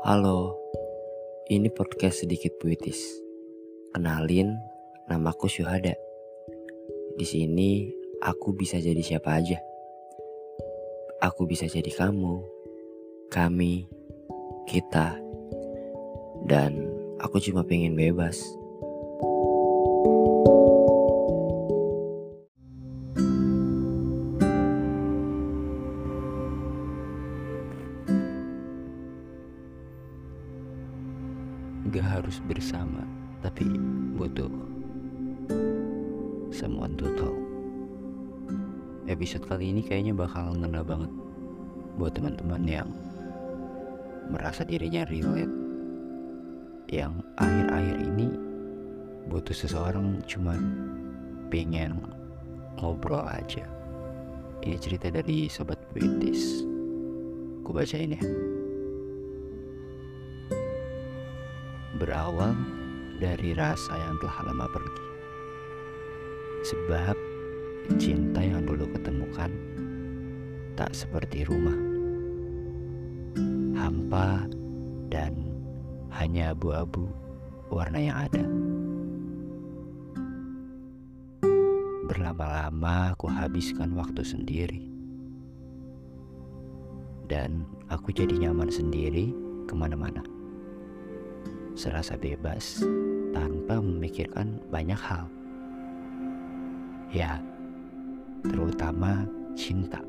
Halo, ini podcast sedikit puitis. Kenalin, namaku Syuhada. Di sini aku bisa jadi siapa aja. Aku bisa jadi kamu, kami, kita, dan aku cuma pengen bebas. Gak harus bersama, tapi butuh someone to talk. Episode kali ini kayaknya bakal ngena banget buat teman-teman yang merasa dirinya relate. Yang akhir-akhir ini butuh seseorang cuman pengen ngobrol aja. Ini cerita dari Sobat Puitis. Ku bacain ya. Berawal dari rasa yang telah lama pergi. Sebab cinta yang dulu ketemukan tak seperti rumah. Hampa dan hanya abu-abu warna yang ada. Berlama-lama aku habiskan waktu sendiri. Dan aku jadi nyaman sendiri ke mana-mana serasa bebas tanpa memikirkan banyak hal. Ya, terutama cinta.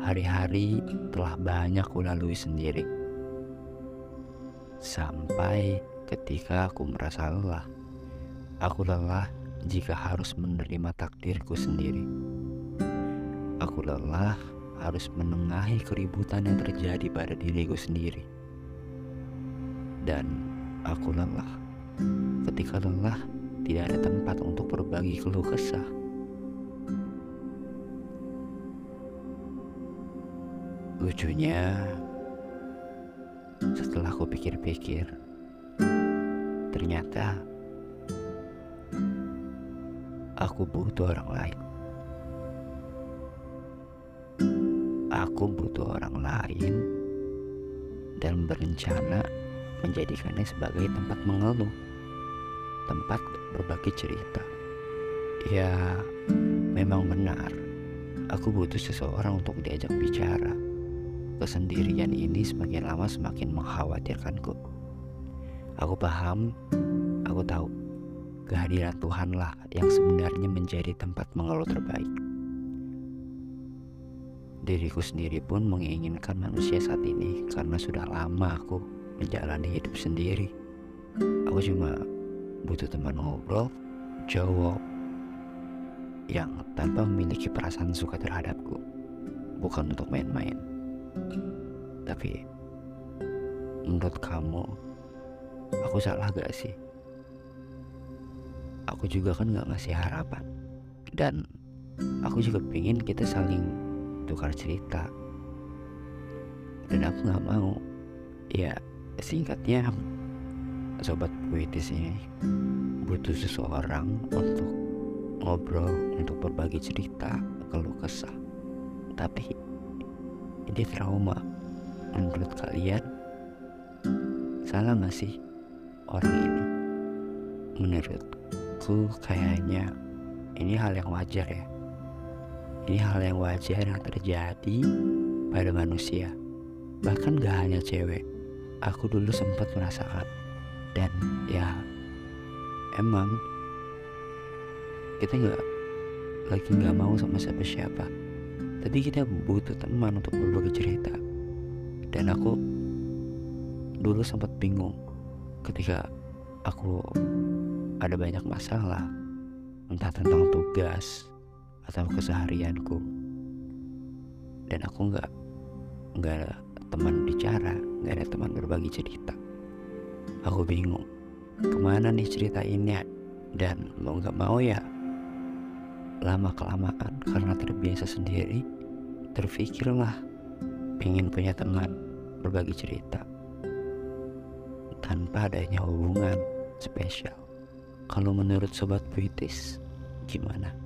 Hari-hari telah banyak kulalui sendiri. Sampai ketika aku merasa lelah. Aku lelah jika harus menerima takdirku sendiri. Aku lelah harus menengahi keributan yang terjadi pada diriku sendiri dan aku lelah. Ketika lelah, tidak ada tempat untuk berbagi keluh kesah. Lucunya, setelah aku pikir-pikir, ternyata aku butuh orang lain. Aku butuh orang lain dan berencana menjadikannya sebagai tempat mengeluh, tempat berbagi cerita. Ya, memang benar. Aku butuh seseorang untuk diajak bicara. Kesendirian ini semakin lama semakin mengkhawatirkanku. Aku paham, aku tahu kehadiran Tuhanlah yang sebenarnya menjadi tempat mengeluh terbaik. Diriku sendiri pun menginginkan manusia saat ini karena sudah lama aku menjalani hidup sendiri. Aku cuma butuh teman ngobrol, jawab, yang tanpa memiliki perasaan suka terhadapku. Bukan untuk main-main. Tapi, menurut kamu, aku salah gak sih? Aku juga kan gak ngasih harapan. Dan aku juga pengen kita saling tukar cerita. Dan aku gak mau, ya singkatnya sobat puitis ini butuh seseorang untuk ngobrol untuk berbagi cerita keluh kesah. Tapi ini trauma. Menurut kalian salah gak sih orang ini? Menurutku kayaknya ini hal yang wajar ya. Ini hal yang wajar yang terjadi pada manusia. Bahkan gak hanya cewek aku dulu sempat merasakan. Dan ya emang kita nggak lagi nggak mau sama siapa siapa tapi kita butuh teman untuk berbagi cerita. Dan aku dulu sempat bingung ketika aku ada banyak masalah entah tentang tugas atau keseharianku. Dan aku nggak nggak teman bicara, gak ada teman berbagi cerita. Aku bingung, ke mana nih cerita ini? Dan mau gak mau ya, lama kelamaan karena terbiasa sendiri, terfikirlah pengen punya teman berbagi cerita tanpa adanya hubungan spesial. Kalau menurut sobat puitis, gimana?